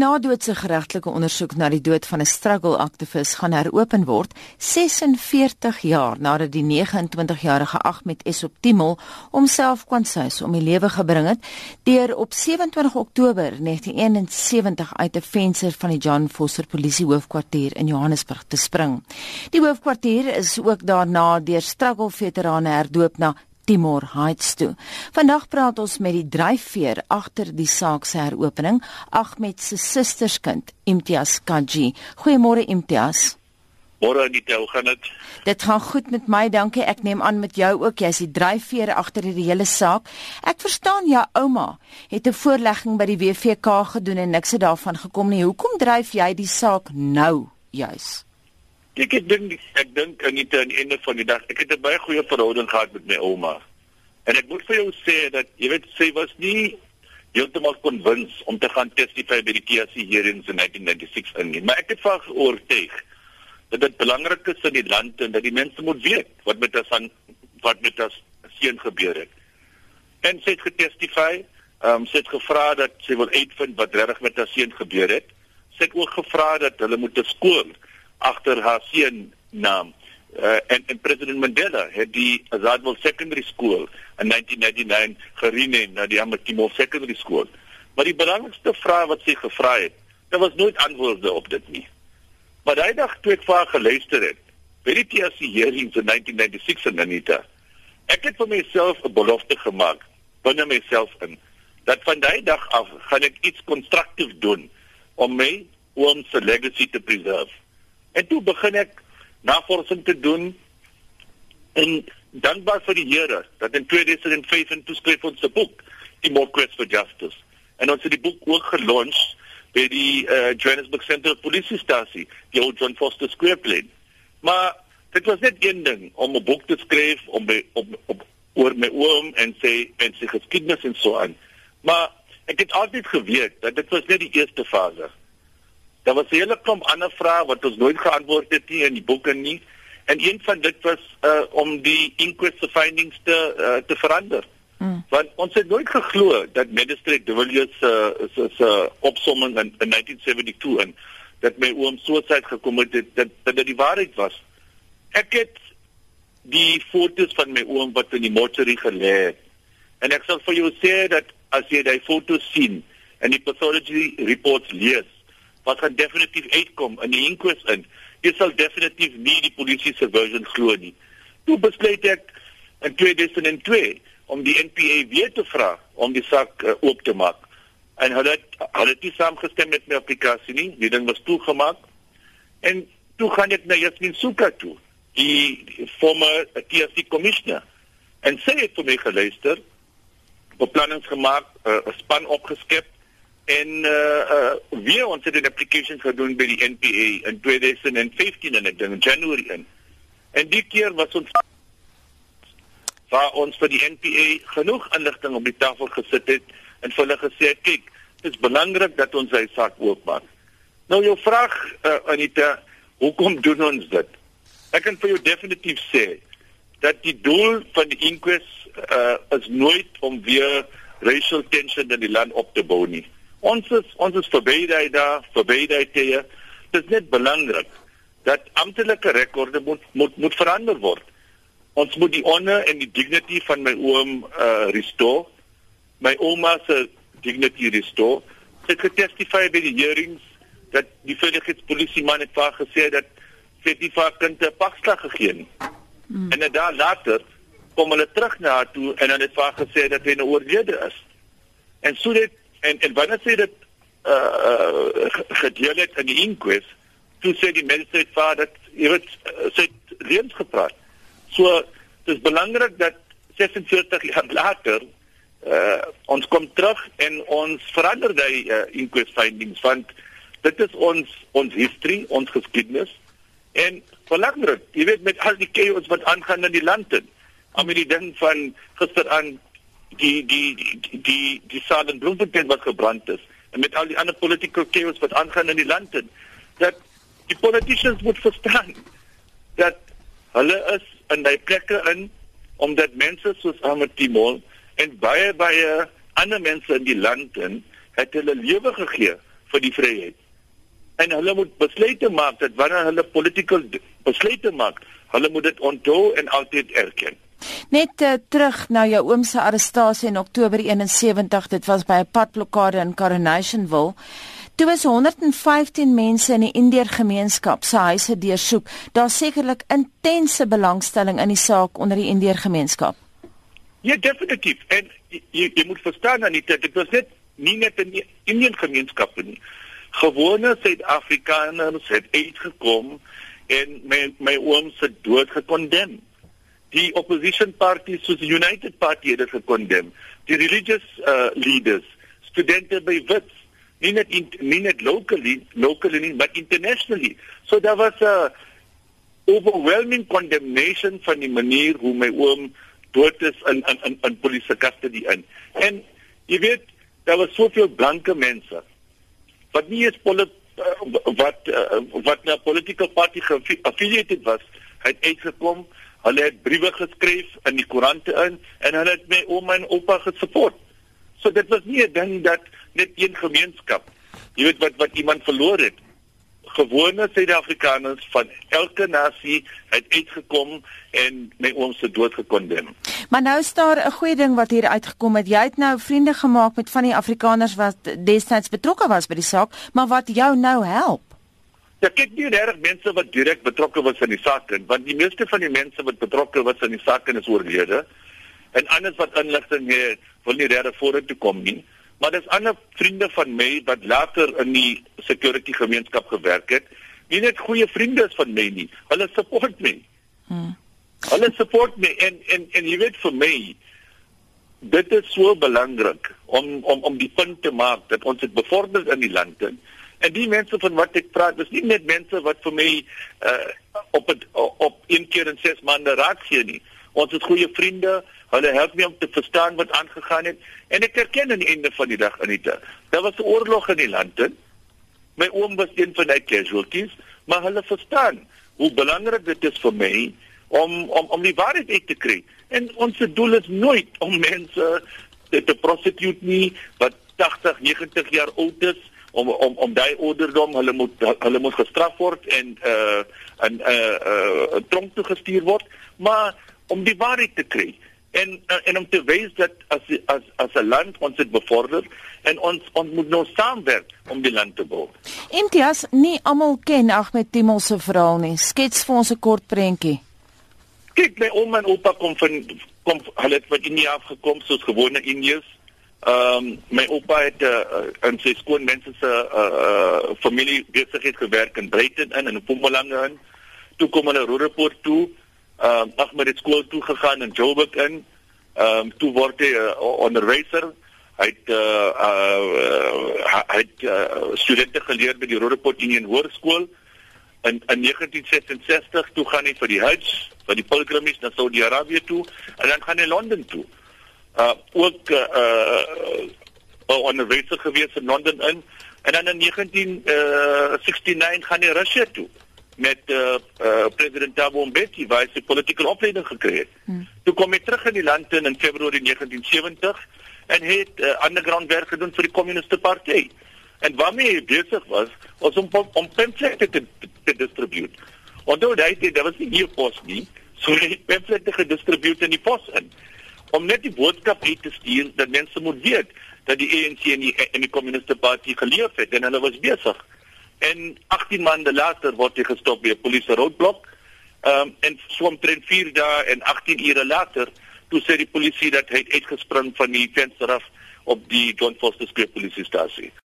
nadoodse geregtelike ondersoek na die dood van 'n struggle aktivis gaan heropen word 46 jaar nadat die 29-jarige Ahmed Esoptimol homself kwansuis om die lewe gebring het deur op 27 Oktober 1971 uit 'n venster van die John Vorster Polisie hoofkwartier in Johannesburg te spring. Die hoofkwartier is ook daarna deur struggle veterane herdoop na Timor Heights toe. Vandag praat ons met die dryfveer agter die saak se heropening, Ahmed se susterskind, Imtiaz Kaji. Goeiemôre Imtiaz. Môre die tel gaan dit. Dit gaan goed met my, dankie. Ek neem aan met jou ook. Jy's die dryfveer agter hierdie hele saak. Ek verstaan jou ouma het 'n voorlegging by die WVK gedoen en niks het daarvan gekom nie. Hoekom dryf jy die saak nou juis? Ek dink ek dink aan die einde van die dag. Ek het 'n baie goeie verhouding gehad met my ouma. En ek moet vir jou sê dat jy weet sy was nie heeltemal konwins om te gaan testify by die TSC hearings in 1996 in nie. Maar ek het vas oortuig dat dit belangrik is in die land en dat die mense moet weet wat met as aan wat met as seun gebeur het. En sy het getestify, ehm um, sy het gevra dat sy wil uitvind wat regtig met haar seun gebeur het. Sy het ook gevra dat hulle moet 'n skool agter haar seun naam. Uh, en en president Mandela het die Azadwal Secondary School in 1999 gerename na die Amakimo Secondary School. Maar die belangrikste vraag wat sy gevra het, daar was nooit antwoorde op dit nie. Maar daai dag toe ek vir haar geluister het, by die TSC hearings in 1996 in Anita, ek het vir myself 'n belofte gemaak binne myself in dat van daai dag af gaan ek iets konstruktief doen om my oom se legacy te preserve. En toe begin ek navorsing te doen en dankbaar vir die Here dat in 2005 en toeskryf ons 'n boek, Die More Quest for Justice. En ons het die boek ook gelons by die uh, Johannesburg Central Police Station, die oud John Foster Square plane. Maar dit was net een ding om 'n boek te skryf om by, op op oor my oom en sê en sy geskiedenis en so aan. Maar ek het altyd geweet dat dit was net die eerste fase. Daar was 'n hele klomp ander vrae wat ons nooit geantwoord het nie in die boeke nie. En een van dit was uh om die inquest findings te uh, te verander. Mm. Want ons het nooit geglo dat Magistrate de Villiers se uh, se se opsomming in, in 1972 en dat my oom suicide gekom het dat, dat dit die waarheid was. Ek het die foto's van my oom wat in die mortuary gelê het. En ek sal vir jou sê dat as jy daai foto's sien en die pathology reports lees wat gaan definitief uitkom in die inquest in. Jy sal definitief nie die polisie se version glo nie. Toe besluit ek in 2002 om die NPA weer te vra om die saak uh, oop te maak. En hulle het hulle het nie saamgestem met my applikasie nie. Die ding was toegemaak. En toe gaan ek na Jasmin Suka toe, die, die former TSC commissioner. En sy het vir my geluister, beplannings gemaak, eh, 'n uh, span opgeskep en uh uh weer ons het 'n application gedoen by die NPA in 2015 en ek dink in January in. En die keer was ons waar ons vir die NPA genoeg inligting op die tafel gesit het en vir hulle gesê het kyk, dit is belangrik dat ons hy saak oopmaak. Nou jou vraag uh, Anita, hoekom doen ons dit? Ek kan vir jou definitief sê dat die doel van die inquest uh, is nooit om weer racial tension in die land op te bou nie. Ons is ons is verby daai daar, verby daai tye. Dit is net belangrik dat amptelike rekorde moet moet moet verander word. Ons moet die honor en die dignity van my oom uh restore. My ouma se dignity restore. Sy het getestify by die hearings dat die veiligheidspolisie man het vaar gesê dat sy die vakante pakslag gegee het. Mm. En dan later kom hulle terug na haar toe en hulle het vaar gesê dat hy nou oorlede is. En so dit en en wanneer sê dit uh, uh gedeel het in die inquest toe sê die mense het vaar dat jy weet uh, sê leens gepraat. So dit is belangrik dat 46 jaar later uh ons kom terug en ons verander die uh, inquest findings want dit is ons ons history ons geskiedenis. En belangrik jy weet met al die chaos wat aangaan in die land en al die ding van gisteraan die die die die die Saden Bloemfontein wat gebrand is en met al die ander political chaos wat aangaan in die land en dat die politicians moet verstaan dat hulle is in daai plekke in omdat mense soos Ahmed Timol en baie baie ander mense in die land en het hulle lewe gegee vir die vryheid. En hulle moet besluite maak dat wanneer hulle politieke besluite maak, hulle moet dit onthou en altyd erken. Net uh, terug na jou oom se arrestasie in Oktober 71, dit was by 'n padblokkade in Coronationville. Toe was 115 mense in die Indeer gemeenskap se huise deursoek. Daar's sekerlik intense belangstelling in die saak onder die Indeer gemeenskap. Ja, definitief. En jy jy moet verstaan dat dit was net nie net in die Indiese gemeenskap nie. Gewone Suid-Afrikaners het uitgekom en my my oom se dood gekondem. Die opposition parties soos die United Party het dit gekondem. Die religious uh, leaders, studente by Wits, nie net in, nie net locally, locally nie, but internationally. So there was a overwhelming condemnation van die manier hoe my oom dood is in in in, in polisie custody in. En jy weet, daar was soveel blanke mense wat nie eens polit, uh, wat uh, wat na political party affiliated was, het uitgekom. Hulle het briewe geskryf in die koerante in en hulle het my ouma en oupa gesupport. So dit was nie 'n ding dat net een gemeenskap, jy weet wat wat iemand verloor het gewone Suid-Afrikaners van elke nasie het uitgekom en my oom se dood gekondem. Maar nou is daar 'n goeie ding wat hier uitgekom het. Jy het nou vriende gemaak met van die Afrikaners wat destyds betrokke was by die saak, maar wat jou nou help. Ja, kyk nie reg mense wat direk betrokke was in die saak nie, want die meeste van die mense wat betrokke was in die saak is oorlede. En anders wat inligting het, wil nie regtig vorentoe kom nie. Maar dis ander vriende van my wat later in die security gemeenskap gewerk het. Nie net goeie vriende is van my nie. Hulle support my. Hmm. Hulle support my en en en jy weet vir my dit is so belangrik om om om die punt te maak dat ons dit bevorder in die land en en die mense van wat ek praat is nie net mense wat vir my uh, op het, op een keer in 6 maande raak gee nie. Ons het goeie vriende. Hulle help my om te verstaan wat aangegaan het en ek erken aan die einde van die dag Anita, daar was 'n oorlog in die land. He. My oom was een van die casualties, maar hulle verstaan hoe belangrik dit is vir my om om om die waarheid uit te kry. En ons doel is nooit om mense te, te prostitute nie wat 80, 90 jaar oud is om om om daai ouderdom hulle moet hulle moet gestraf word en uh en uh uh tronk toe gestuur word, maar om die waarheid te kry en en om te wys dat as as as 'n land ons dit bevorder en ons ons moet nou saamwerk om die land te bou. Intias nie almal ken Ahmed Timol se verhaal nie. Skets vir ons 'n kort prentjie. Kyk, my ouma en oupa kom van kom hulle het van Indië af gekom soos gewone Indiërs. Ehm um, my oupa het uh, in sy skoon mense se uh, uh, familie besigheid gewerk in Brighton in en in Mpumalanga in. Toe kom hulle Roodepoort toe ehm um, ag met dit skool toe gegaan in Joburg in. Ehm um, toe word hy uh, eh, onderwyser. Hy het uh, uh hy het uh, studente geleer by die Roodepoort Union Hoërskool. In in 1966 toe gaan hy vir die Hajj, vir die pilgrimage na Saudi-Arabië toe en dan gaan hy Londen toe. Uh ook uh, uh onderwyser gewees in Londen in en dan in 1969 uh, gaan hy Rusland toe met uh, uh, president Thabo Mbeki waar hy sy politieke opleiding gekry het. Hmm. Toe kom hy terug in die land in, in Februarie 1970 en het uh, underground werk gedoen vir die Kommuniste Party. En waarmee hy besig was, was om om pamphlette te, te, te distribute. Onthou dat hy dit was nie hier pos nie, so hy het pamphlette gedistribueer in die pos in om net die boodskap uit te stuur dat mense moet weet dat die ANC en die, en die Kommuniste Party geleef het en hulle was besig en 18 maande later word hy gestop by 'n polisie roadblock. Ehm um, en so omtrent 4 dae en 18 ure later toe sê die polisie dat hy uitgespring van die venster af op die John Foster Square polisiestasie.